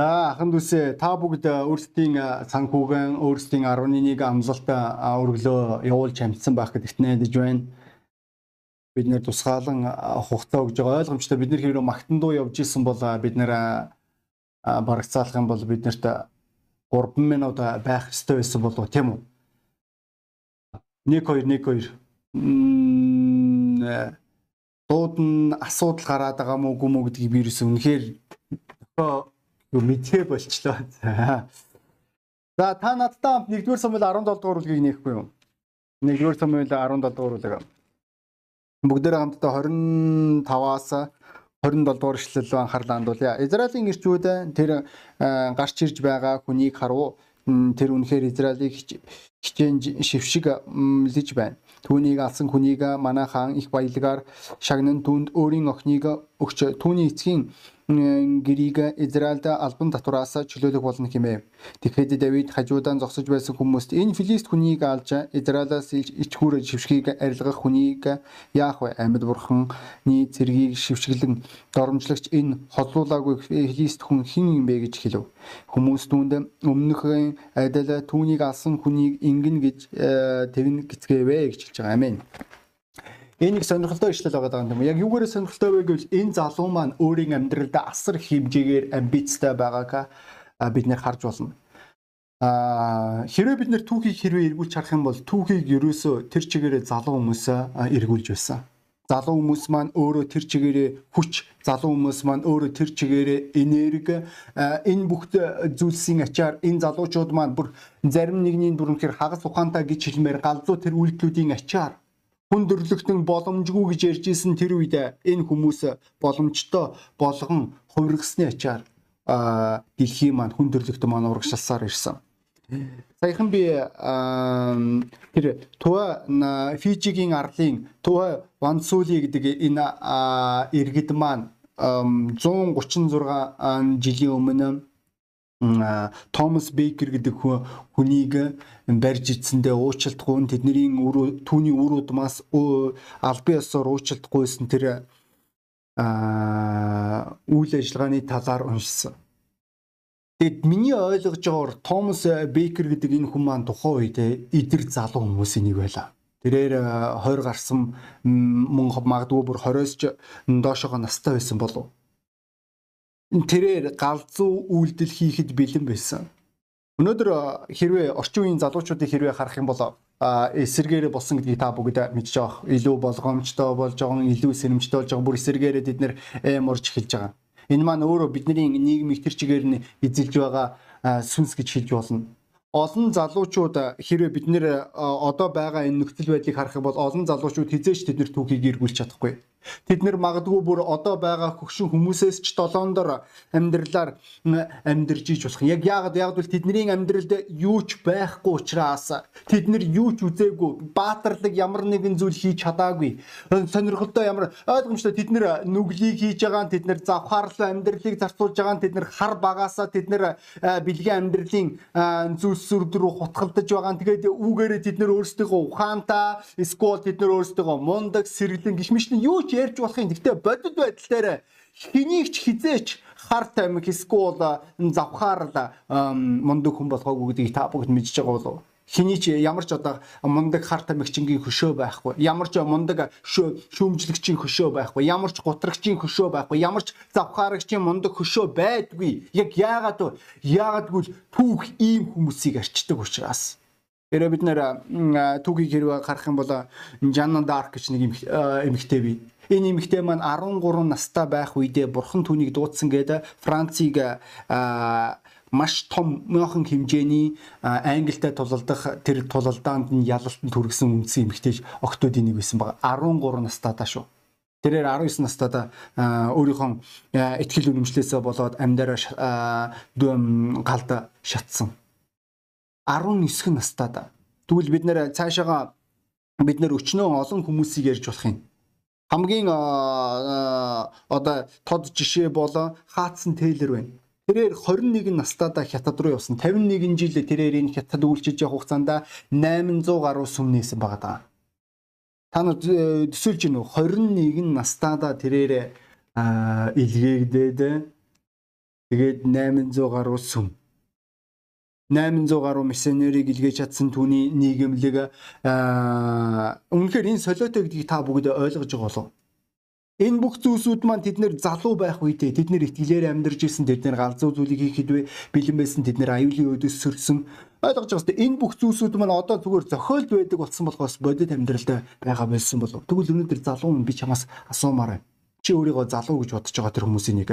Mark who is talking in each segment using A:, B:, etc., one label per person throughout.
A: За ахын дүүсээ та бүгд өөрсдийн санхүүгэн өөрсдийн 11-ийг амлалт өргөлөө явуулж амжсан байх гэдэгт найдаж байна. Бид нэр тусгаалan хугацаа өгж байгаа ойлгомжтой бид нэр хэрэг магтандуу явж исэн бол бид нэр барагцаалах юм бол биднэрт 3 минут байх ёстой байсан болов тийм үү? 1 2 1 2 дууд нь асуудал гараад байгаа мó үгүй мó гэдгийг би юусэн үнэхээр Юу мэдээ болчлоо. За. Та надтай 1-р Самуэль 17 дугаар бүлгийг нээхгүй юу? 1-р Самуэль 17 дугаар бүлэг. Бүгдээр хамтдаа 25-аас 27 дугаар эшлэл анхаарлаа хандуулъя. Израилийн ирчүүд тэр гарч ирж байгаа хүнийг харав. Тэр үнэхээр Израилийг хичээн шившиг лж байна. Түүнийг алсан хүнийг манай хаан их баялагаар шагнан түнд өөрийн охиныг өгч түүний эцгийн гэрийг Израильд албан татвараас чөлөөлөх болно хэмэв. Тэгэхэд Давид хажуудаа зогсож байсан хүмүүст энэ филист хүнийг алж Израилаас ичхүүр шившгийг арилгах хүнийг яах вэ? Амьд бурханы цэргийг шившгэлэн доромжлагч энэ хотлуулаагүй филист хүн хэн юм бэ гэж хэлв. Хүмүүс түүнд өмнөхөн адил түүнийг алсан хүнийг ингэн гэж э, тэгнэ гэцгээвэ гэж хэлж байгаа. Амен. Энэ нэг сонирхолтой ишлэл байгаа юм. Яг юугаар сонирхолтой вэ гэвэл энэ залуу маань өөрийн амьдралд асар хэмжээгээр амбицтай байгааг бид нэр харж болно. А хэрвээ бид нэр түүхийг хэрвээ эргүүлж харах юм бол түүхийг ерөөсөө тэр чигээрээ залуу хүмүүс эргүүлж байсан. Залуу хүмүүс маань өөрөө тэр чигээрээ хүч, залуу хүмүүс маань өөрөө тэр чигээрээ энерги, энэ бүх зүйлсийн ачаар энэ залуучууд маань бүр зарим нэгний бүр үнэхээр хагас ухаантай гэж хэлмээр галзуу тэр үйлдэлүүдийн ачаар хүн дөрлөгтөн боломжгүй гэж ярьж исэн тэр үед энэ хүмүүс боломжтой болгон хувиргасны ачаар дэлхийн маань хүн дөрлөгтөн маань урагшилсаар ирсэн. Саяхан би тэр Туа Фижигийн арлын Туа Вансули гэдэг энэ иргэд маань 136 жилийн өмнө Томас Бейкер гэдэг хүнийг барьж ицсэндээ уучлалтгүй тэдний түрүү түүний үр удмаас албан ёсоор уучлалтгүйсэн тэр үйл ажиллагааны талаар уншсан. Тэгэд миний ойлгож байгаагаар Томас Бейкер гэдэг энэ хүн маань тухайн үед идэр залуу хүмүүсийн нэг байлаа. Тэрээр 20 гарсан мөн магадгүй бүр 20-оос доошоо настай байсан болов тэрээр галзуу үйлдэл хийхэд бэлэн байсан. Өнөөдөр хэрвээ орчин үеийн залуучуудыг хэрвээ харах юм бол эсэргээрээ болсон гэдгийг та бүгд мэдж байгаа. Илүү болгоомжтой болж байгаа, илүү сэрэмжтэй болж байгаа. Бүр эсэргээрээ бид нэр эморж эхэлж байгаа. Энэ маань өөрөө бидний нийгмийн тэр чигээр нь эзэлж байгаа сүнс гэж хэлж болно олон залуучууд хэрвээ бид нэр одоо байгаа энэ нөхцөл байдлыг харах юм бол олон залуучууд хизээч тэд нэр түүхийг эргүүлж чадахгүй. Тэд нэр магадгүй бүр одоо байгаа хөгшин хүмүүсээс ч долоондор амьдралаар амьдарч иж болох. Яг яагаад яагаад бол тэдний амьдралд юу ч байхгүй учраас тэд нэр юу ч үзээгүй баатарлаг ямар нэгэн зүйл хийж чадаагүй. Сонирхолтой ямар ойлгомжтой тэд нэр нүглийг хийж байгаа тэд нэр завхаарлаа амьдралыг зарцуулж байгаа тэд нэр хар багаасаа тэд нэр бэлгийн амьдралын зүйлс сүрд рүү хутгалдаж байгаа. Тэгээд үүгээрээ тэд нэр өөрсдийнхөө ухаантай эсвэл тэд нэр өөрсдийнхөө мундаг сэргэлэн гişмишний юу ч ярьж болохын. Гэхдээ бодит байдал дээр хэнийг ч хизээч харт амиг эсвэл завхаар мундаг хүн болохоогүй гэдгийг та бүгд мэдж байгаа болов хиний ч ямар ч одоо мундаг харт амигчингийн хөшөө байхгүй. Ямар ч мундаг шүүмжлэгчийн хөшөө байхгүй. Ямар ч гутрагчийн хөшөө байхгүй. Ямар ч завхаарагчийн мундаг хөшөө байдгүй. Яг яагаад вэ? Яагаадгүй түүх ийм хүмүүсийг арчдаг учраас. Тэр бид нэр түүхийг хэрвээ харах юм бол Жанна Дарк гэж нэг эмэгтэй бий. Энэ эмэгтэй маань 13 настай байх үедээ бурхан түүнийг дуудсан гэдэг Францыг маш том мөөхөн хэмжээний англитай тулалдах тэр тулалдаанд нь ялалтанд хүргэсэн үндсэн эмэгтэй октоодын нэг байсан байгаа. 13 настай та шүү. Тэрээр 19 настайда өөрийнхөө ихтгэл үнэмшлээсээ болоод амьдараа галд шатсан. 19 настайда. Тэгвэл бид нэр цаашаага бид нэр өчнөө олон хүмүүсийг ярьж болох юм. Хамгийн одоо тод жишээ болоо хаацсан Тейлер байна. Тэрээр 21 настайдаа хятад руу явсан. 51 жил тэрээр энэ хятад үйлчилж явах хугацаанд 800 гаруй сүм нээсэн байгаа даа. Та нар төсөөлж гинөө 21 настайдаа тэрээр илгээгдээд Тэгээд 800 гаруй сүм 800 гаруй миссионерийг илгээж чадсан түүний нийгэмлэг үнэхээр энэ солиотой гэдгийг та бүгд ойлгож байгаа болов. Энэ бүх зүйлсүүд маань тэд нэр залуу байх үедээ тэд нэр итгэлээр амьдарч исэн тэд нэр галзуу зүйлийг хийхэд бэлэн байсан тэд нэр аюулын өдөөс сөрсөн ойлгож байгаа хэвээр энэ бүх зүйлсүүд маань одоо зүгээр зохиолд байдаг болсон болохоос бодит амьдралдаа байгаа байсан болов. Тэгвэл өнөөдөр залуу би чамаас асуумаар байна. Чи өөрийгөө залуу гэж бодож байгаа тэр хүмүүсийн нэг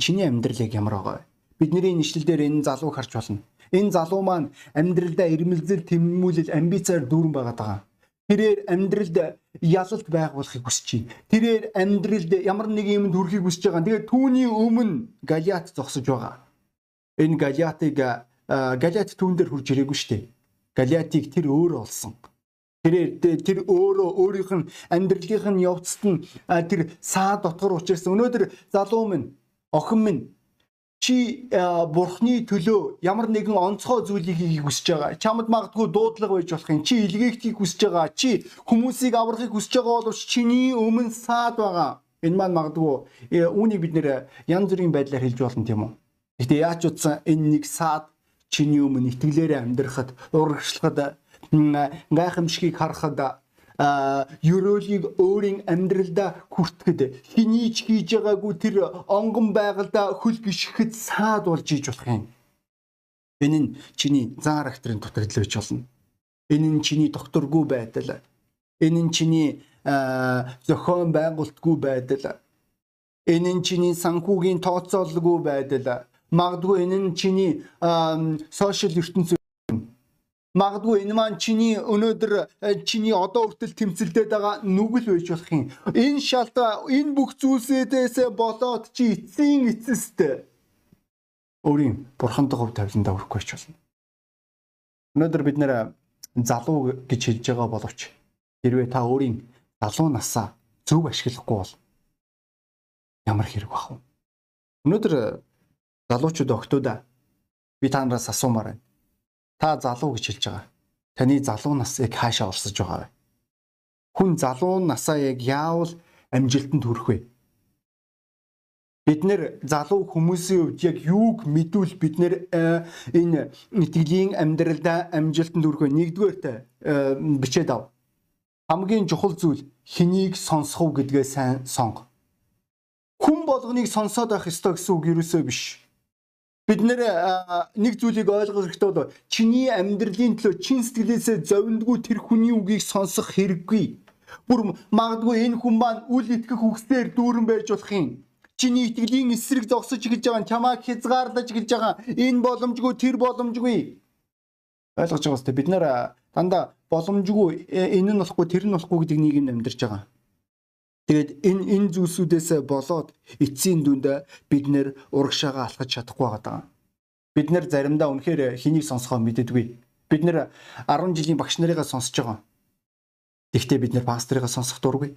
A: чиний амьдралыг ямар байгаа вэ? Бидний нэшлэл дээр энэ залууг харж болно. Энэ залуу маань амьдралдаа ирмэлзэл тэмүүлэл амбицаар дүүрэн байгаад байгаа. Тэрээр амьдралд ялалт байгуулахыг хүсэж байна. Тэрээр амьдралд ямар нэг юмд хүрэхийг хүсэж байгаа. Тэгээд түүний өмнө Галиат зогсож байгаа. Энэ Галиатыг Галиат түүн дээр хурж ирээгүй шүү дээ. Галиатыг тэр өөрөө олсон. Тэр тэр өөрөө өөрийнх нь амьдралынх нь явцад нь тэр саа дотгор учраас өнөөдөр залуу минь охин минь чи бурхны төлөө ямар нэгэн онцгой зүйлийг хийхийг хүсэж байгаа. Чамд магадгүй дуудлага байж болох юм. Чи илгээхийг хүсэж байгаа. Чи хүмүүсийг аврахыг хүсэж байгаа боловч чиний өмнө саад байгаа. Энэ маань магадгүй үүнийг бид нэр янз бүрийн байдлаар хэлж болно тийм үү. Гэтэ яаж утсан энэ нэг саад чиний өмнө итгэлээрээ амьдрахад, урагшлахад, гайхамшигыг харахад ерөөлийг өөрийн амьдралдаа хүртэхэд хэний ч хийж байгаагүй тэр онгон байгальдаа хөл гიშгэхэд саад болж иж болох юм. Энэ нь чиний зан характерын дутагдал байж болно. Энэ нь чиний докторгүй байдал. Энэ нь чиний зохион байгуулалтгүй байдал. Энэ нь чиний санхүүгийн тооцоололгүй байдал. Магадгүй энэ нь чиний сошиал ертөнцийн Магадгүй энэ маань чиний өнөөдөр э, чиний одоо хүртэл тэмцэлдээд байгаа нүгэл байж болох юм. Энэ шалтгаан энэ бүх зүйлсээс болоод чи эцсийн эцэст өөрийн бурхантай хөв тавиландаа хүрэхгүй ч болно. Өнөөдөр бид нэр залуу гэж хэлж байгаа боловч хэрвээ та өөрийн залуу насаа зөв ашиглахгүй бол ямар хэрэг бах вэ? Өнөөдөр залуучууд октоуда би та нараас асуумаар байна Та залуу гэж хэлж байгаа. Таны залуу нас яг хаашаа орсож байгаа вэ? Хүн залуу насаа яг яавал амжилтанд хүрэх вэ? Бид нэр залуу хүмүүсийн хувьд яг юуг мэдвэл бид нэр э, энэ итгэлийн амьдралдаа амжилтанд хүрэх вэ? Нэгдүгээрт э, бичээд ав. Хамгийн чухал зүйл хэнийг сонсох уу гэдгээ сайн сонго. Хүн болгоныг сонсоод байх ёстой гэсэн үг юусоо биш бид нэр нэг зүйлийг ойлгох хэрэгтэй бол чиний амьдралын төлөө чин сэтгэлээсээ зовиндгүй тэр хүний үгийг сонсох хэрэггүй. Бүр магадгүй энэ хүн маань үл итгэх үгсээр дүүрэн байж болох юм. Чиний итгэлийн эсрэг зогсож эхэлж байгаа чамаа хязгаарлаж эхэлж байгаа. Энэ боломжгүй тэр боломжгүй. Ойлгож байгаа үстэй бид нэр дандаа боломжгүй э, энэ нь болохгүй тэр нь болохгүй гэдэг нийгэмд амьдарч байгаа. Тэгээд энэ энэ зүйлсүүдээс болоод эцсийн дүнд бид нэр урагшаага алхаж чадахгүй байгаа. Бид нэр заримдаа үнэхээр хэнийг сонсохоо мэддэггүй. Бид нэр 10 жилийн багш нарыгаа сонсож байгаа. Гэхдээ бид нэр пасторыгаа сонсох дургүй.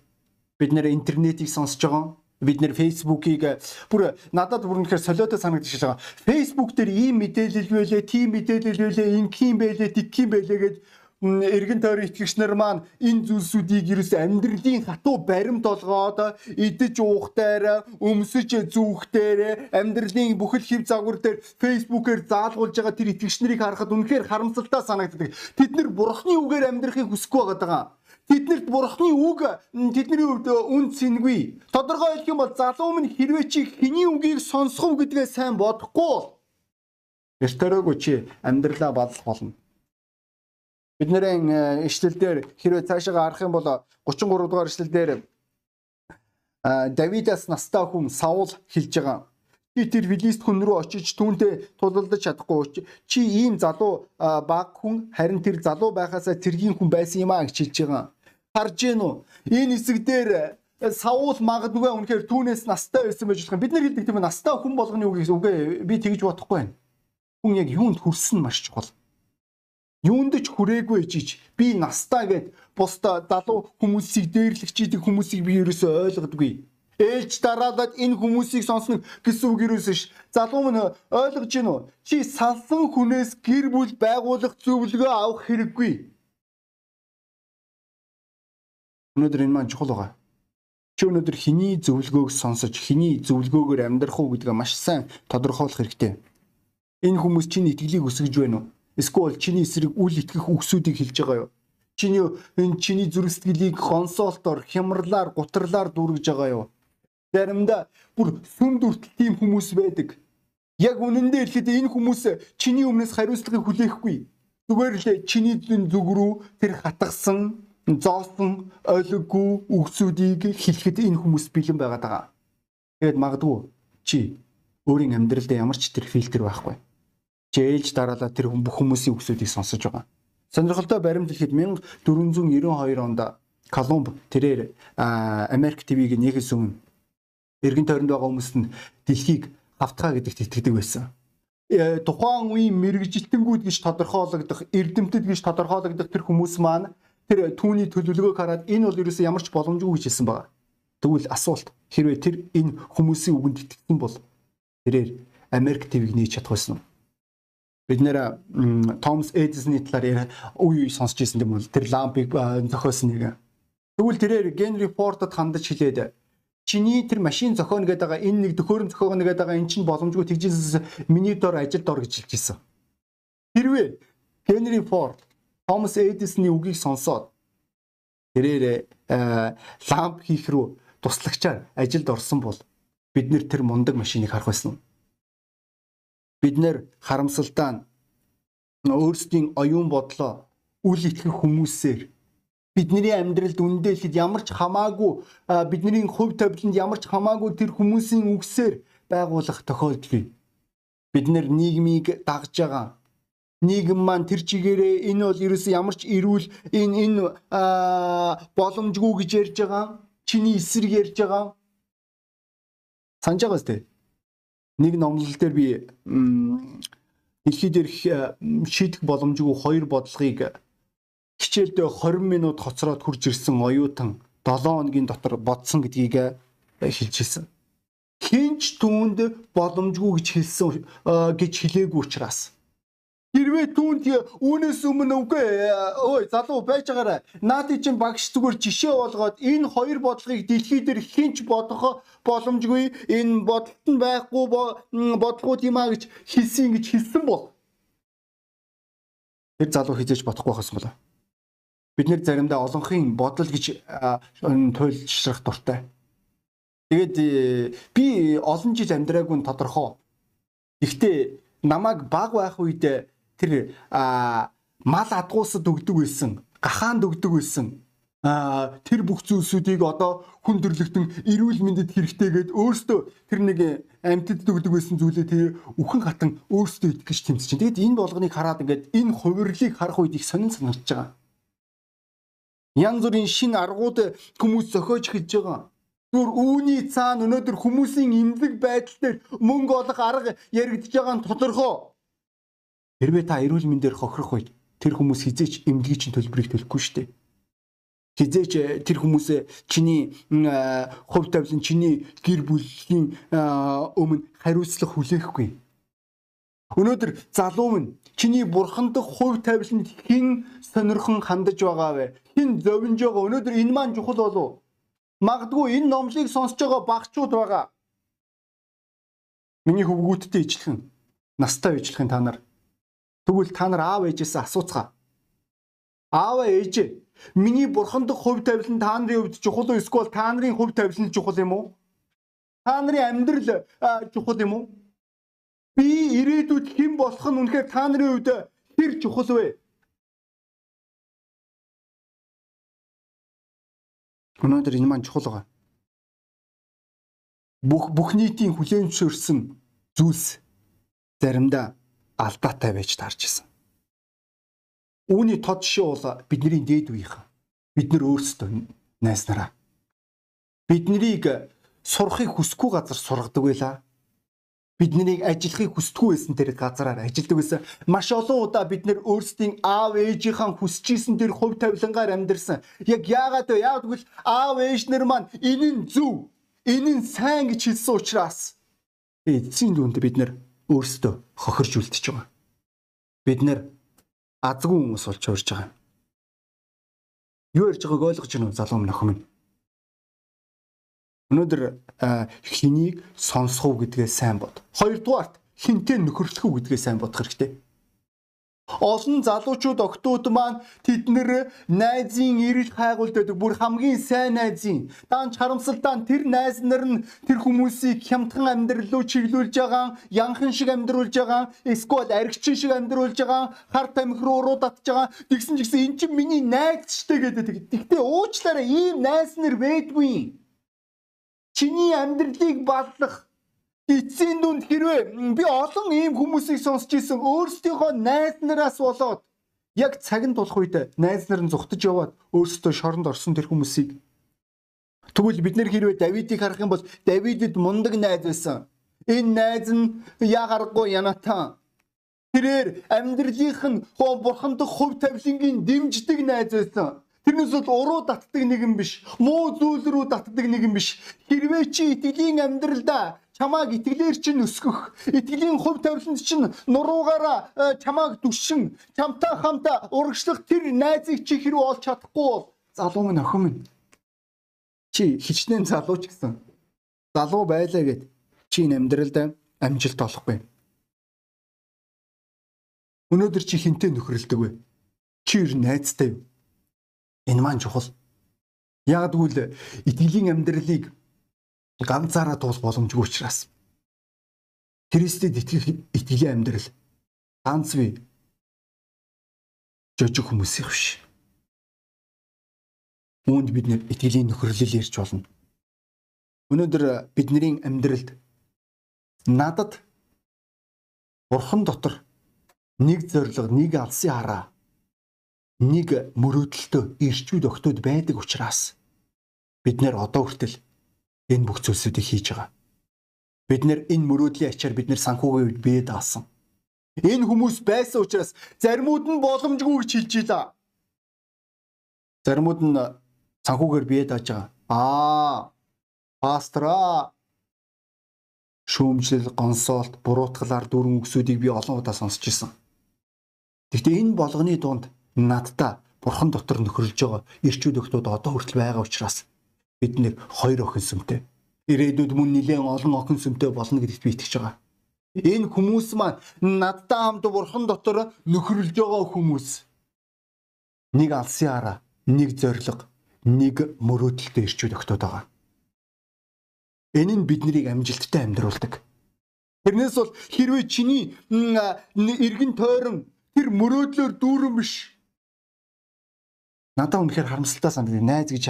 A: Бид нэр интернетийг сонсож байгаа. Бид нэр фейсбુકийг бүр надад бүр үнэхээр солиотой санагдаж байгаа. Фейсбુક дээр ийм мэдээлэл байлээ, тийм мэдээлэл байлээ, ингийн байлээ, тикхийн байлээ гэж эргэн тойрон итгэгч нар маань энэ зүйлсүүдийг ерөөс амьдралын хатуу баримт олгоод идэж уухтайраа өмсөж зүүхтээр амьдралын бүхэл хэв загвар дээр фейсбүүкээр заалгуулж байгаа тэр итгэгч нарыг харахад үнэхээр харамсалтай санагддаг. Тэд нар бурхны үгээр амьдрахыг хүсэхгүй байгаа. Тэднэрт бурхны үг тэдний хувьд үн цэнгүй. Тодорхой хэлэх юм бол залуу минь хэрвээ чи хэний үгийг сонсох уу гэдгээ сайн бодохгүй. Эртөрөөгүй чи амьдралаа бадлах болно Бидний ишлэлдэр хэрвээ цаашаа харах юм бол 33 дугаар ишлэлдэр Давидас настай хүн Саул хэлж байгаа. Чи тэр Филист хүн рүү очиж түүнтэй тулалдаж чадахгүй. Чи ийм залуу баг хүн харин тэр залуу байхасаа тэргийн хүн байсан юм а гэж хэлж байгаа. Харж гин үү? Энэ хэсэг дээр Саул магадгүй үнэхээр түүнээс настай байсан байж болох юм. Бид нар хэлдэг тийм настай хүн болгоны үг үгүй би тэгж бодохгүй байна. Хүн яг юунд хүрсэн маш чухал юунд ч хүрээгүй жиж би настаа гэд бусда залуу хүмүүсийг дээрлэгч идэг хүмүүсийг би ерөөсөө ойлгодгүй. Ээлж дараалаад энэ хүмүүсийг сонсно гэсэн үг ерөөсөө ш. Залуу мөн ойлгож гин үү? Чи салсан хүнээс гэр бүл байгуулах зөвлөгөө авах хэрэггүй. Өнөөдөр энэ маань чухал байгаа. Чи өнөөдөр хиний зөвлөгөөг сонсож хиний зөвлөгөөгөөр амьдрах уу гэдгээ маш сайн тодорхойлох хэрэгтэй. Энэ хүмүүс чиний итгэлийг өсгөж байна уу? Эсвэл чиний эсрэг үл итгэх үгсүүдийг хэлж байгаа юу? Чиний энэ чиний зүрх сэтгэлийг консолтоор, хямралаар, гутралаар дүүргэж байгаа юу? Заримдаа бүр сүм дүртэл тийм хүмүүс байдаг. Яг үнэндээ хэлэхэд энэ хүмүүс чиний өмнөөс хариуцлагыг хүлээхгүй. Зүгээр л чиний зүг рүү тэр хатгсан зоосон ойлгогүй үгсүүдийг хэлэхэд энэ хүмүүс бэлэн байгаад байгаа. Тэгээд магадгүй чи өөрийн амьдралд ямар ч тэр фильтр байхгүй. Чи ээлж дараалал тэр бүх хүмүүсийн үгсүүдийг сонсож байгаа. Сонирхолтой баримт хэлэхэд 1492 онд Колумб тэрээр Америк ТV-г нэгээс өмнө эргэн тойронд байгаа хүмүүст нь дэлхийг автгаа гэдэгт итгэдэг байсан. Э, тухайн үеийн мэрэгжилтэнгүүд гэж тодорхойлогдох, эрдэмтэд гэж тодорхойлогдох тэр хүмүүс маань тэр түүний төлөвлөгөөг хараад энэ бол ерөөсөө ямар ч боломжгүй гэж хэлсэн байгаа. Тэгвэл асуулт хэрвээ тэр энэ хүмүүсийн үгэнд итгэсэн бол тэрээр Америк ТV-г нээж чадах байсан уу? Бид нэр Томас Эдисоны талаар үе үе сонсч ирсэн юм бол тэр лампыг зохиосон нэг. Тэгвэл тэрээр Генри Фордод хандаж хэлээд чиний тэр машин зохионо гэдэг байгаа энэ нэг төхөөрөм зохионо гэдэг байгаа эн чинь боломжгүй тэгжээс миний дор ажилд ор гэж хэлж ирсэн. Хэрвээ Генри Форд Томас Эдисоны үгийг сонсоод тэрээр ламп хийх рүү туслагчаар ажилд орсон бол бид нэр тэр мундаг машиныг харах байсан. Бид нэр харамсалтай нь өөрсдийн оюун бодлоо үл итгэх хүмүүсээр бидний амьдралд үндэлэхэд ямар ч хамаагүй бидний хувь тавиланд ямар ч хамаагүй тэр хүмүүсийн үгсээр байгуулах тохиолдол. Бид нэр нийгмийг дагж байгаа нийгэм маань тэр чигээрээ энэ бол ерөөс ямар ч эрүүл энэ энэ боломжгүй гэж ярьж байгаа. Чиний эсрэг ярьж байгаа. Санаж байгаа сте. Нэг номлол дээр би дэлхий дээр шийдэх боломжгүй хоёр бодлогыг хичээлдээ 20 минут хоцроод хурж ирсэн оюутан 7 хоногийн дотор бодсон гэдгийг хэлжсэн. Хинч түүнд боломжгүй гэж хэлсэн гэж хэлээгүй учраас Хэрвээ түүнд үүнээс өмнө үгүй ой залуу байж байгаарай. Наадын чинь багш зүгээр жишээ болгоод энэ хоёр бодлогыг дэлхий дээр хинч бодох боломжгүй энэ бодолт нь байхгүй бодлого тийм а гэж хэлсэн гэж хэлсэн бол тэр залуу хизээж бодохгүй байхсан болоо. Бид нэр заримдаа олонхын бодол гэж туйлшрах дуртай. Тэгээд э, би олон жил амьдраагүй тодорхой. Гэхдээ намайг баг байх үед тэр мал адгуусад өгдөг байсан, гахаанд өгдөг байсан. Тэр бүх зүйлсүүдийг одоо хүн төрлөختөн эрүүл мэндэд хэрэгтэйгээд өөртөө тэр нэг амьтад өгдөг байсан зүйлээ тэр үхэн хатан өөртөө итгэж гэж тэмцэж чинь. Тэгэд энэ болгоныг хараад ингээд энэ хувирлыг харах үед их сонин санагдаж байгаа. Янз бүрийн шин аргууд хүмүүс зохиож эхэлж байгаа. Зүгээр үүний цаана өнөөдөр хүмүүсийн имлэг байдал дээр мөнгө олох арга яригдж байгаа нь тодорхой. Хэрвээ та эрүүл мэндээр хохирох үед тэр хүмүүс хизээч эмнэлгийн төлбөрийг төлөхгүй шүү дээ. Хизээч э, тэр хүмүүсээ чиний э, хувь тавилан чиний гэр бүлийн э, өмнө хариуцлага хүлээхгүй. Өнөөдөр залуу минь чиний бурхандах хувь тавиланд хэн сонирхон хандаж байгаа вэ? Хэн зовж байгаа? Өнөөдөр энэ маань чухал болов. Магадгүй энэ номлыг сонсож байгаа багчууд байгаа. Миний хөвгүүдтэй ижилхэн настай ижилхэн та нар Тэгвэл та нар аав ээжээс асууцгаа. Аав ээж миний бурхандах хувь тавилан та нарын хувьд чухал уу эсвэл та нарын хувь тавилан чухал юм уу? Та нарын амьдрал чухал юм уу? Би ирээдүйд хэн болох нь үнэхээр та нарын хувьд хэр чухал вэ? Өнөөдөр энэ маань чухал байгаа. Бүх бүх нийтийн хүлээн зөвшөөрсөн зүйлс заримдаа алдаатай байж таарч исэн. Үүний тод жишээ бол бидний дээд үеийнхэн. Бид нар өөрсдөө найс нараа. Биднийг сурахыг хүсэхгүй газар сургадаг байлаа. Биднийг ажиллахыг хүсдэггүй байсан тэр газараар ажилладаг байсан. Маш олон удаа бид нэр өөрсдийн аав ээжийнхаа хүсэж исэн тэр хувь тавилангаар амьдэрсэн. Яг яагаад вэ? Яагаад гэвэл аав ээж нар маань энэ нь зөв, энэ нь сайн гэж хэлсэн учраас эцсийн дүнд бид нэр өөрсдөө хохирж үлдчихэж байгаа. Бид нэр азгүй хүмүүс болж урьж байгаа юм. Юу ярьж байгааг ойлгож уу залуу минь охин минь? Өнөөдөр хэнийг сонсох уу гэдгээ сайн бод. Хоёрдугаарт хинтээ нөхөрлөх үү гэдгээ сайн бодох хэрэгтэй. Олон залуучууд октод маань тэд нэр найзын ирэл хайгуулдаг бүр хамгийн сайн найзын даанч харамсалтай тэр найз нар нь тэр хүмүүсийг хямдхан амьдрал руу чиглүүлж байгаа янхан шиг амьдруулж байгаа эсвэл аригчин шиг амьдруулж байгаа хар тамхи руу уруу татж байгаа тэгсэн ч гэсэн эн чинь миний найз штэ гэдэг. Тэгтээ уучлаарай ийм найз нар байдгүй. Чиний амьдралыг баллах эцсийн дүнд хэрвээ би олон ийм хүмүүсийг сонсч ирсэн өөрсдийнхөө найз нараас болоод яг цаг нь тулах үед найз нар нь зүхтэж яваад өөрсдөө шоронд орсон тэр хүмүүсийг тэгвэл бид нэр хэрвээ Давидыг харах юм бол Давидэд мундаг найз байсан. Энэ найз нь яагаргүй Янатан. Тэрээр амьдралынх нь хоо бурхандах хөв тавилангийн дэмждэг найз байсан. Тэрнээс бол уруу татдаг нэгэн биш. Муу зүйл рүү татдаг нэгэн биш. Хэрвээ чи итгэлийн амьдралдаа чамааг итгэлээр чинь өсгөх итгэлийн хувь тавиланд чинь нуруугаараа э, чамааг дүшин чамтай хамт урагшлах тэр найзыг чи хэрэг олж чадахгүй бол залуу минь охин минь. Чи хичнээн залуу ч гэсэн. Залуу байлаа гэд чи амьдралдаа амжилт олохгүй. Өнөөдөр чи хинтээ нөхрөлдөг вэ чи ер найзтай юу? Энэ маань чухал. Яг тэгвэл итгэлийн амьдралыг ганцаараа туул боломжгүй учраас Христэд итгэх итгэлийн амьдрал ганц бий жожиг хүмүүсийн биш. Үүнд бид нэр итгэлийн нөхөрлөл ирж болно. Өнөөдөр бидний амьдралд надад Бурхан дотор нэг зориг, нэг алсын хараа, нэг мөрөөдөлтөө ирчүүд өгтөд байдаг учраас бид нэр одоо хүртэл энэ бүх зүйлсүүдийг хийж байгаа. Бид нэр энэ мөрөөдлийн ачаар бид нэр санхүүгийн үед бие даасан. Энэ хүмүүс байсан учраас заримуд нь боломжгүй гэж хэлж ийла. Заримуд нь санхүүгээр бие дааж байгаа. Аа. Пастра шүүмжлэл, гонсоолт, буруутгалаар дөрвөн үгсүүдийг би олон удаа сонсч ирсэн. Гэхдээ энэ болгоны дунд надтай бурхан дотор нөхөрлж байгаа ирчүүд өгтүүд одоо хүртэл байгаа учраас бид нэр хоёр охин сүмтэй. Ирээдүйд мөн нэлээд олон охин сүмтэй болно гэдэгт би итгэж байгаа. Энэ хүмүүс маань надтай хамт бурхан дотор нөхөрлж байгаа хүмүүс. Нэг алсын араа, нэг зориг, нэг мөрөөдөлтөй ирчүүд өгтөд байгаа. Энэ нь биднийг амжилттай амьдруулдаг. Тэрнээс бол хэрвээ чиний эргэн тойрон тэр мөрөөдлөөр дүүрэн биш. Надад үнэхээр харамсалтай санагдав. Найз гэж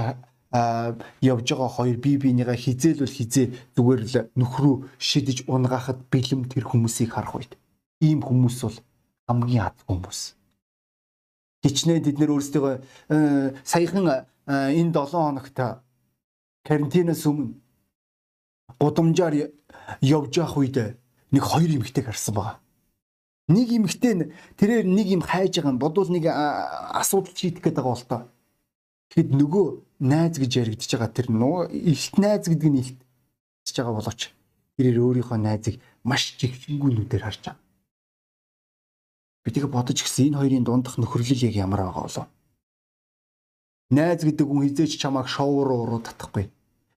A: явж байгаа хоёр бие биенийгээ хизээлвэл хизээ зүгээр л нөхрөө шидэж унгахад бэлэм тэр хүмүүсийг харах үед ийм хүмүүс бол хамгийн ад хүмүүс. Хичнээн бид нэр өөрсдөө саяхан энэ 7 хоногт карантинаас өмнө гудамжаар явж явах үед нэг хоёр эмэгтэйг харсан байгаа. Нэг эмэгтэй тэрээр нэг юм хайж байгаа юм бодвол нэг асуудал шийдэх гээд байгаа бол тоо. Тэгэд нөгөө найз гэж яригдчихэж байгаа тэр нөгөө илт найз гэдэг нь илтж байгаа болооч тэрээр өөрийнхөө найзыг маш жигшингүй нүдээр харж байгаа. Би тэгээ бодож гисэн энэ хоёрын дундах нөхөрлөл яг ямар байгаа болоо. Найз гэдэг хүн хизээч чамааг шоур уруу татахгүй.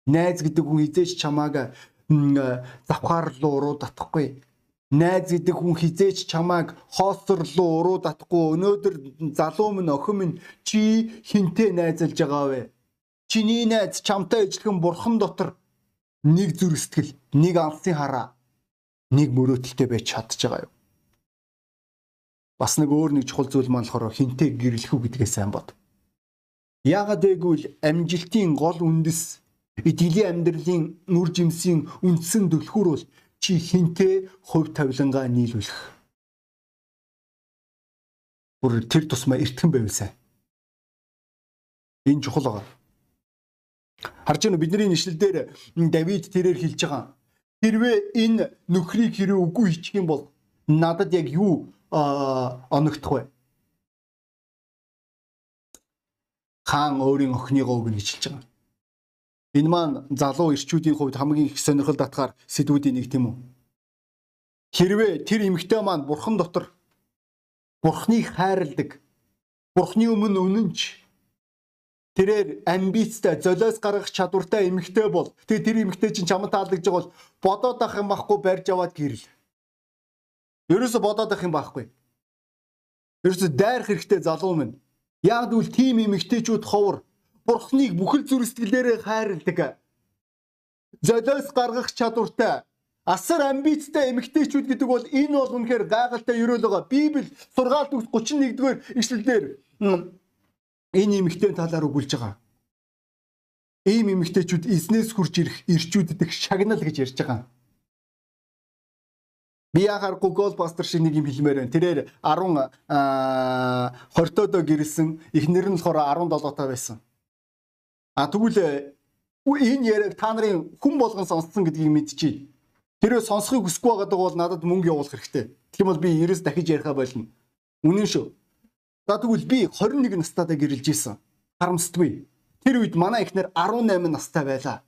A: Найз гэдэг хүн хизээч чамааг завхаар руу уруу татахгүй найз гэдэг хүн хизээч чамааг хоосор руу уруу татахгүй өнөөдөр залуу минь охин минь чи хинтээ найзалж байгаа вэ чиний найз чамтай ижилхэн бурхан дотор нэг зүр сэтгэл нэг алсын хараа нэг мөрөөдөлтэй байж чадж байгаа юу бас нэг өөр нэг чухал зүйл маань болохоор хинтээ гэрлэх үү гэдгээ сайн бод яагаад гэвэл амжилтын гол үндэс итгэлийн амьдралын нүр жимсийн үндсэн түлхүүр бол чи хинтээ хувь тавилангаа нийлүүлэх. Бүр тэр тусмаа эртгэн байвал сайн. Энэ чухал байгаа. Харж байна бидний нэшлэл дээр Давид тэрээр хэлж байгаа. Хэрвээ энэ нөхрийг хэрэг үгүй хийчих юм бол надад яг юу оногдох вэ? Хаан өөрийн охиныгоо өгнө гэж хэлж байгаа. Энэ маань залуу ирчүүдийн хувьд хамгийн их сонирхол татгаар сэдвүүдийн нэг тийм үү? Хэрвээ тэр эмэгтэй маань бурхан дотор бурхныг хайрладаг, бурхны өмнө үнэнч тэрээр амбицтай, золиос гаргах чадвартай эмэгтэй бол. Тэгээ тэр эмэгтэй чинь чамд таалагдж байгаа бол бодоод ах юм байхгүй барьж аваад гэрэл. Ерөөсө бодоод ах юм байхгүй. Ерөөсө дайрах хэрэгтэй залуу минь. Яг тэгвэл тийм эмэгтэйчүүд ховор бурхныг бүхэл зүрх сэтгэлээрээ хайрладаг. Золиос гаргах чадвартай асар амбицтай эмэгтэйчүүд гэдэг бол энэ бол үнэхээр гайхалтай ерөөл байгаа. Библи сургаалт 31-р ишлэлдэр энэ эмэгтэй талаар өгүүлж байгаа. Ийм эмэгтэйчүүд эзнээс хурж ирэх ирчүүддэг шагнал гэж ярьж байгаа. Би яхааргүй гол пастор шиг нэг юм хэлмээр байна. Тэрээр 10 20-тоо гэрэлсэн эхнэр нь болохоор 17 таа байсан. А тэгвэл энэ яриаг та нарын хүн болгон сонссон гэдгийг мэдчихэе. Тэрөө сонсохыг хүсэхгүй байгаад бол надад мөнгө явуулах хэрэгтэй. Тэгэх юм бол би 90-с дахиж яриха болно. Үнэн шүү. За тэгвэл би 21 настайдаа гэрэлж исэн. Харамсдаггүй. Тэр үед манай эхнэр 18 настай байлаа.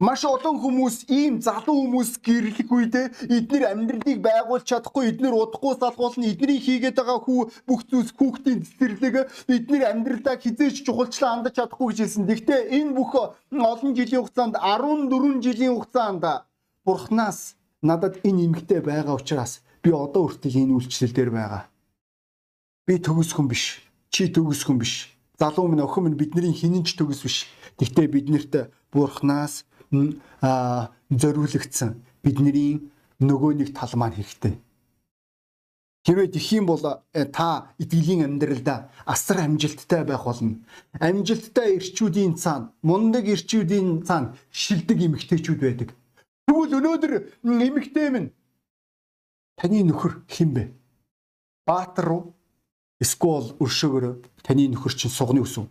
A: Маш олон хүмүүс ийм залуу хүмүүс гэрлэх үедээ эдгээр амьдралыг байгуулж чадахгүй, эдгээр удахгүй салгуулна, эдний хийгээд байгаа хүү бүх зүйлс хүүхдийн цэцэрлэг, эдгээр амьдралдаа хизээч чухалчлаа хандаж чадахгүй гэж хэлсэн. Гэхдээ энэ бүх олон жилийн хугацаанд 14 жилийн хугацаанд Бурханаас надад энэ эмгтэй байгаа учраас би одоо хүртэл энэ үйлчлэл дээр байгаа. Би төгс хүн биш. Чи төгс хүн биш. Залуу минь охин минь бидний хинэнч төгс биш. Гэхдээ биднэрт Бурханаас зориулагдсан бидний нөгөө нэг тал маань хэрэгтэй. Хэрвээ тэх юм бол э, та итгэлийн амьдралдаа асар амжилттай байх болно. Амжилттай ирчүүдийн цаана, мундаг ирчүүдийн цаана шилдэг эмэгтэйчүүд байдаг. Тэгвэл өнөөдөр эмэгтэй минь таны нөхөр хэн бэ? Баатар руу Эсвэл өршөөгөр таны нөхөр чинь сугны өсөв.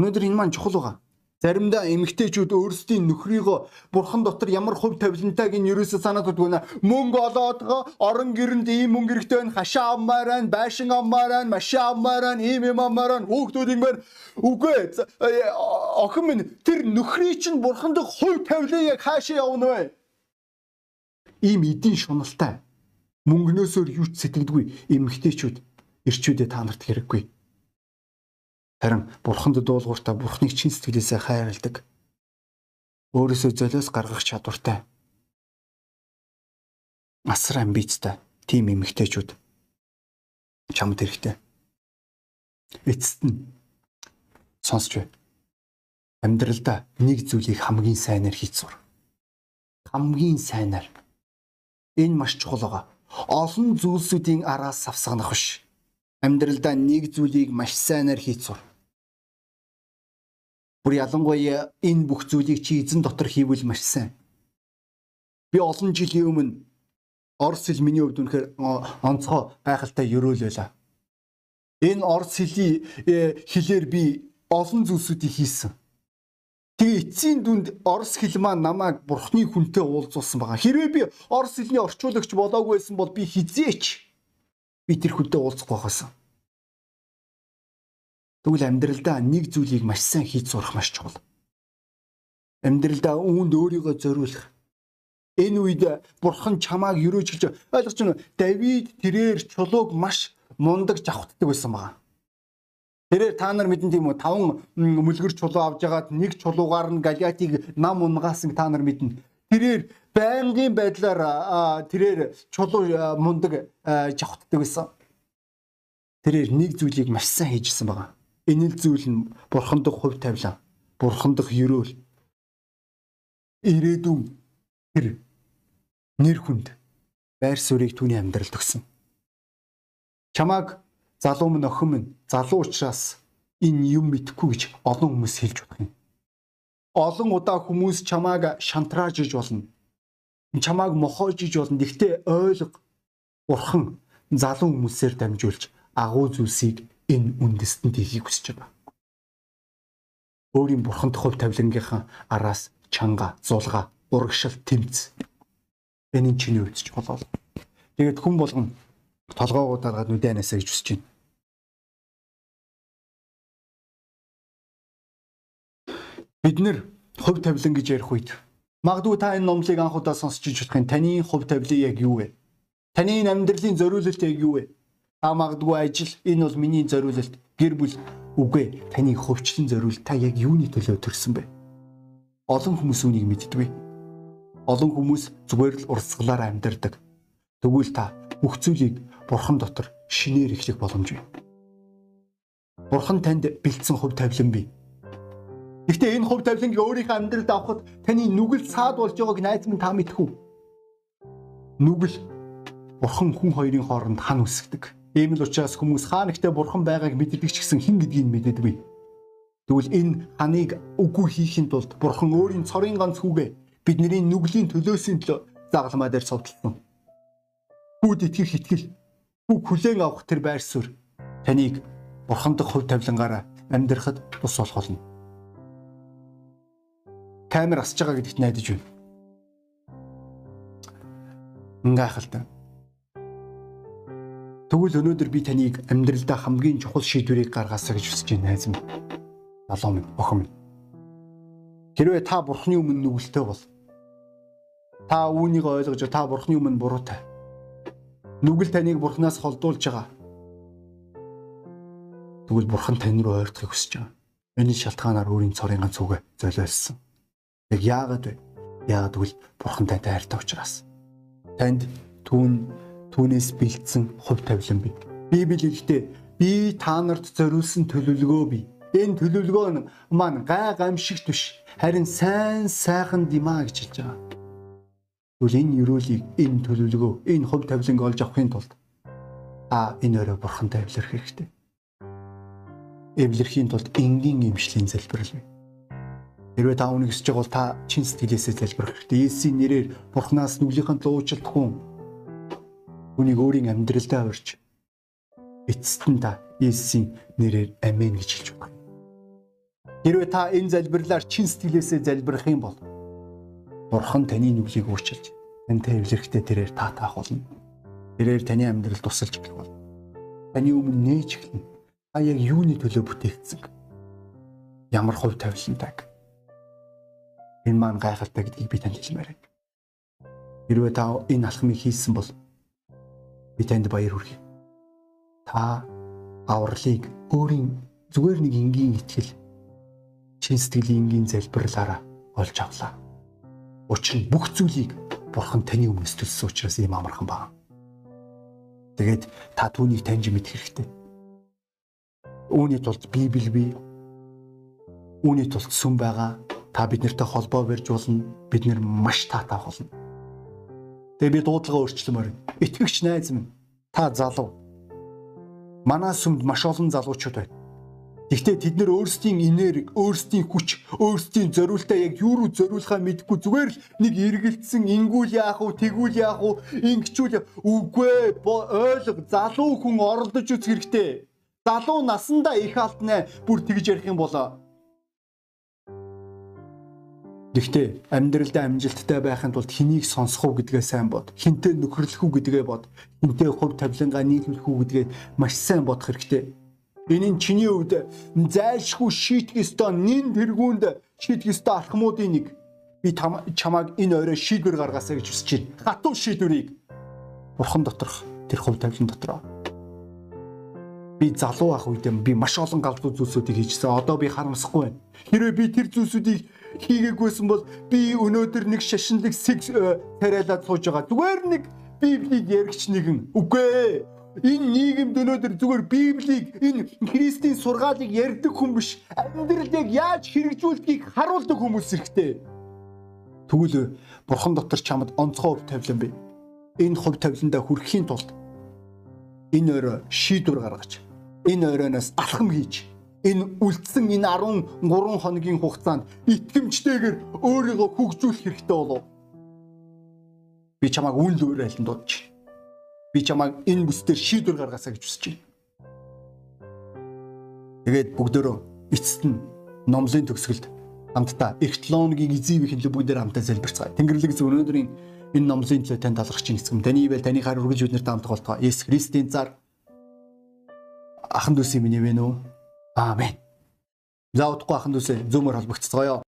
A: Өнөөдөр энэ маань чухал байгаа. Заримдаа эмэгтэйчүүд өөрсдийн нөхрийгөө бурхан дотор ямар хувь тавилантайг нь ерөөсөө санаад нэ. Мөнгө олоодгоо орон герэнд ийм мөнгө хэрэгтэй байна. Хашаа аммаар байна, байшин аммаар байна, машин аммаар байна, ийм юм аммаар байна. Хүүхдүүд ингэмээр үгүй э, охин минь тэр нөхрий чинь бурханд хувь тавилан яг хаашаа явна вэ? Ийм эдийн шуналтай мөнгнөөсөө юу ч сэтгэдэггүй эмгтээчүүд ирчүүдээ та нарт хэрэггүй. Харин бурханд дуулууртаа бурхныг чин сэтгэлээсээ хайрладаг. Өөрөөсөө золиос гаргах чадвартай. Асар амбицтай тийм эмгтээчүүд чамд хэрэгтэй. Эцэст нь сонсч бай. Амьдралдаа нэг зүйлийг хамгийн сайнаар хийж сур. Хамгийн сайнаар. Энэ маш чухал байгаа олон зүйлсүүдийн араас савсганах биш. Амьдралдаа нэг зүйлийг маш сайнаар хийж сур. Бүр ялангуяа энэ бүх зүйлийг чи эзэн дотор хийвэл маш сайн. Би олон жилийн өмнө Орос хэл миний хувьд үнэхээр онцгой гайхалтай ерөөл байлаа. Энэ Орос хэлий э, хэлээр би олон зүйлсүүдийг хийсэн. Тэгээ эцсийн дүнд орос хэл маань намайг бурхны хүнтэй уулзуулсан байгаа. Хэрвээ би орос хэлний орчуулагч болоогүй байсан бол би хизээч би тэр хүнтэй уулзахгүй байсан. Тэгвэл амьдралдаа нэг зүйлийг маш сайн хийж сурах маш чухал. Амьдралдаа үүнд өөрийгөө зориулах. Энэ үед бурхан чамааг өрөөж хэлж ойлгож байна? Давид тэрээр чулууг маш мундаг завхтдаг байсан байгаа. Тэрээр та нар мэдэн тийм үү таван мүлгэр чулуу авж ягаад нэг чулуугаар нь галиатыг нам унгаасан та нар мэднэ. Тэрээр байнгын байдлаар тэрээр чулуу мундаг жавхтдаг байсан. Тэрээр нэг зүйлийг маш сайн хийжсэн байгаа. Энэ л зүйл нь бурхандах хувь тавилан, бурхандах ерөөл. Ирээдүйн тэр нэр хүнд байр суурийг түүний амьдралд өгсөн. Чамааг залуу минь охин минь залуу учраас энэ юм мэдхгүй гэж олон хүмүүс хэлж бодох юм. Олон удаа хүмүүс чамааг шантрааж иж болно. Чамааг мохоож иж болно. Гэхдээ ойлго. Бурхан залуу хүмүүсээр дамжуулж агуу зүйлсийг энэ үндэстэнд хийхийг хүсэж байгаа. Өөрийн бурханд хувь тавилангийнхаа араас чанга, зулга, урагшил, тэмц. Энэ чиний үтсч болоо. Тэгээд хүн болгон толгоогоо дараад нүдэнээсэ гэж хүсэж байна. Бид нэр хувь тавилан гэж ярих үед магадгүй та энэ номлыг анх удаа сонсч юм. Таны хувь тавилан яг юу вэ? Таны амьдралын зориулалт яг юу вэ? Та магадгүй ажил энэ бол миний зориулалт. Гэр бүл үгүй таны хөвчлэн зориул та яг юуны төлөө төрсөн бэ? Олон хүмүүс үнийг мэддэг. Олон хүмүүс зүгээр л урсгалаар амьдардаг. Тэгвэл та бүх зүйлийг бурхан дотор шинээр эхлэх боломж бий. Бурхан танд бэлдсэн хөв тавилан бий. Гэхдээ энэ хөв тавиланыг өөрийнхөө амьдралд авахд таны нүгэл саад болж байгааг найз минь та мэдэх үү? Нүгэл бурхан хүн хоёрын хооронд хан үсгдэг. Ийм л учраас хүмүүс хаа нэгтээ бурхан байгааг мэддэг ч гэсэн хэн гэдгийг мэддэггүй. Тэгвэл энэ ханыг үгүй хийхин тулд бурхан өөрийн цорын ганц хүүгээ бидний нүглийн төлөөсийн төлөө загалмаа дээр цовдлсон. Хүүд итгэх итгэл, бүх хүлээн авах тэр байр суурь таныг бурхан дахь хувь тавилангаараа амьдрахад тус болох болно. Камер асж байгаа гэдэгт найдаж байна. Гайхалтай. Тэгвэл өнөөдөр би таныг амьдралдаа хамгийн чухал шийдвэрийг гаргаасаа гэж хүсэж байна найз минь. Залуу минь, охин минь. Хэрвээ та бурхны өмнө нүгэлтэй бол Та үүнийг ойлгож та бурхны өмнө буруутай. Нүгэл таныг бурхнаас холдуулж байгаа. Тэгвэл бурхан тань руу ойртохыг хүсэж байгаа. Энэ шалтгаанаар өөрийн цорын ганц үгэ золиолсон. Яг яагаад вэ? Яагаад гэвэл бурхан тантай хайртай учраас. Танд түүн түүнээс бэлдсэн хувь тавилан бий. Библи хэлэхдээ би та нарт зориулсан төлөвлөгөө бий. Энэ төлөвлөгөө нь маань гай гамшигт биш харин сайн сайхан димаа гэж хэлж байгаа. Тэгвэл энэ ерөөлийг энэ төлөвлөгөө энэ хувь тавиланг олж авахын тулд та энэ өрөө бурхантай эвлэрэх хэрэгтэй. Эвлэрхийн тулд энгийн имшлийн залбирал бий. Хэрвээ та үнийг хүсэж байгаа бол та чин сэтгэлээсээ залбирах хэрэгтэй. Есүсийн нэрээр бурхнаас нүглийнхэн луучлалт хүн үнийг өөрийн амьдралдаа урьж эцэст нь та Есүсийн нэрээр амен гэж хэлж байна. Хэрвээ та энэ залбирлаар чин сэтгэлээсээ залбирах юм бол Бурхан таны нүглийг өөрчилж тантай эвлэрэхтэй тэрээр та таах болно. Тэрээр таны амьдрал тусалж эхлэх болно. Таны өмнө нээж эхэлнэ. Та яг юуны төлөө бүтээгдсэн? Ямар хувь тавилантайг? Энэ маань гайхалтай гэдгийг би танд хэлмээр байна. Хэрвээ та энэ алхмыг хийсэн бол би танд баяр хүргэе. Та авралыг өөрийн зүгээр нэг энгийн итгэл чин сэтгэлийн энгийн залбирлаараа олж авлаа. Учир нь бүх зүйлийг Бурхан таны өмнөс төлсөн учраас ийм амархан байна. Тэгээд та түүнийг таньж мэдэх хэрэгтэй. Үүний тулд Библи бий. Үүний тулд сүм байгаа. Та биднэртэй холбоо барьж болно. Бид нэр маш таатай болно. Тэгээ би дуудлага өөрчлөмөр. Итгэгч найз минь та залуу. Манай сүмд маш олон залуучууд байна. Гэхдээ тэд нэр өөрсдийн энерги, өөрсдийн хүч, өөрсдийн зориултаа яг юу руу зориулахаа мэдэхгүй зүгээр л нэг эргэлдсэн ингүүл яах вэ, тэгүүл яах вэ, ингэчүүл үгүй ойлго залуу хүн оролдож үз хэрэгтэй. Залуу насандаа их алднаа бүр тэгж ярих юм болоо. Гэхдээ амьдралдаа амжилттай байхын тулд хэнийг сонсох уу гэдгээ сайн бод. Хинтээ нөхөрлөх үү гэдгээ бод. Хинтээ хувь тавилангаа нийлүүлэх үү гэдгээ маш сайн бодох хэрэгтэй Энэ нь чиний хувьд зайлшгүй шийтгэх ёстой нин тэргуунд шийтгэх ёстой алхмуудын нэг. Би чамайг энэ орой шийдвэр гаргаасаа гэж хүсэж байна. Хатуу шийдвэрийг бурхан доторх тэр хувь тавилан дотроо. Би залуу ах үед би маш олон галзуу зүйлсүүдийг хийжсэн. Одоо би харамсахгүй байна. Хэрвээ би тэр зүйлсүүдийг хийгээгүйсэн бол би өнөөдөр нэг шашинлаг сэг тариалаад сууж байгаа. Зүгээр нэг библийг яригч нэгэн. Үгүй ээ энэ нийгэмд өнөөдөр зүгээр Библийг энэ Христийн сургаалыг ярьдаг хүн биш амьдралыг яаж хэрэгжүүлдгийг харуулдаг хүмүүс хэрэгтэй. Тэгвэл Бурхан дотор чамд онцгой хөв тавилан бий. Энэ хөв тавиландаа хүрэхийн тулд энэ өрөө шийдвэр гаргаж энэ өрөөнөөс алхам хийж энэ үлдсэн энэ 13 хоногийн хугацаанд итгэмжтэйгээр өөрийгөө хөгжүүлэх хэрэгтэй болов. Би чамайг үн л уурайлан дуудаж би чамайг энэ бүсдэр шийдвэр гаргаасаа гэж хүсэж байна. Тэгээд бүгдөө эцэст нь номлын төгсгөлд хамтдаа Эхтлоногийн эзэв ихэнлэг бүгдээр хамтдаа залбирцгаая. Тэнгэрлэг зөв өнөөдрийн энэ номлын төлөө тань талархаж чинь эцэм. Таны ивэл таны хар үргэлж биднэрт хамт болтгоо. Есүс Христийн цаар ахан дүүсийн минь вэ нөө. Аамен. За удахгүй ахан дүүсээ зөөмөр холбогцгоё.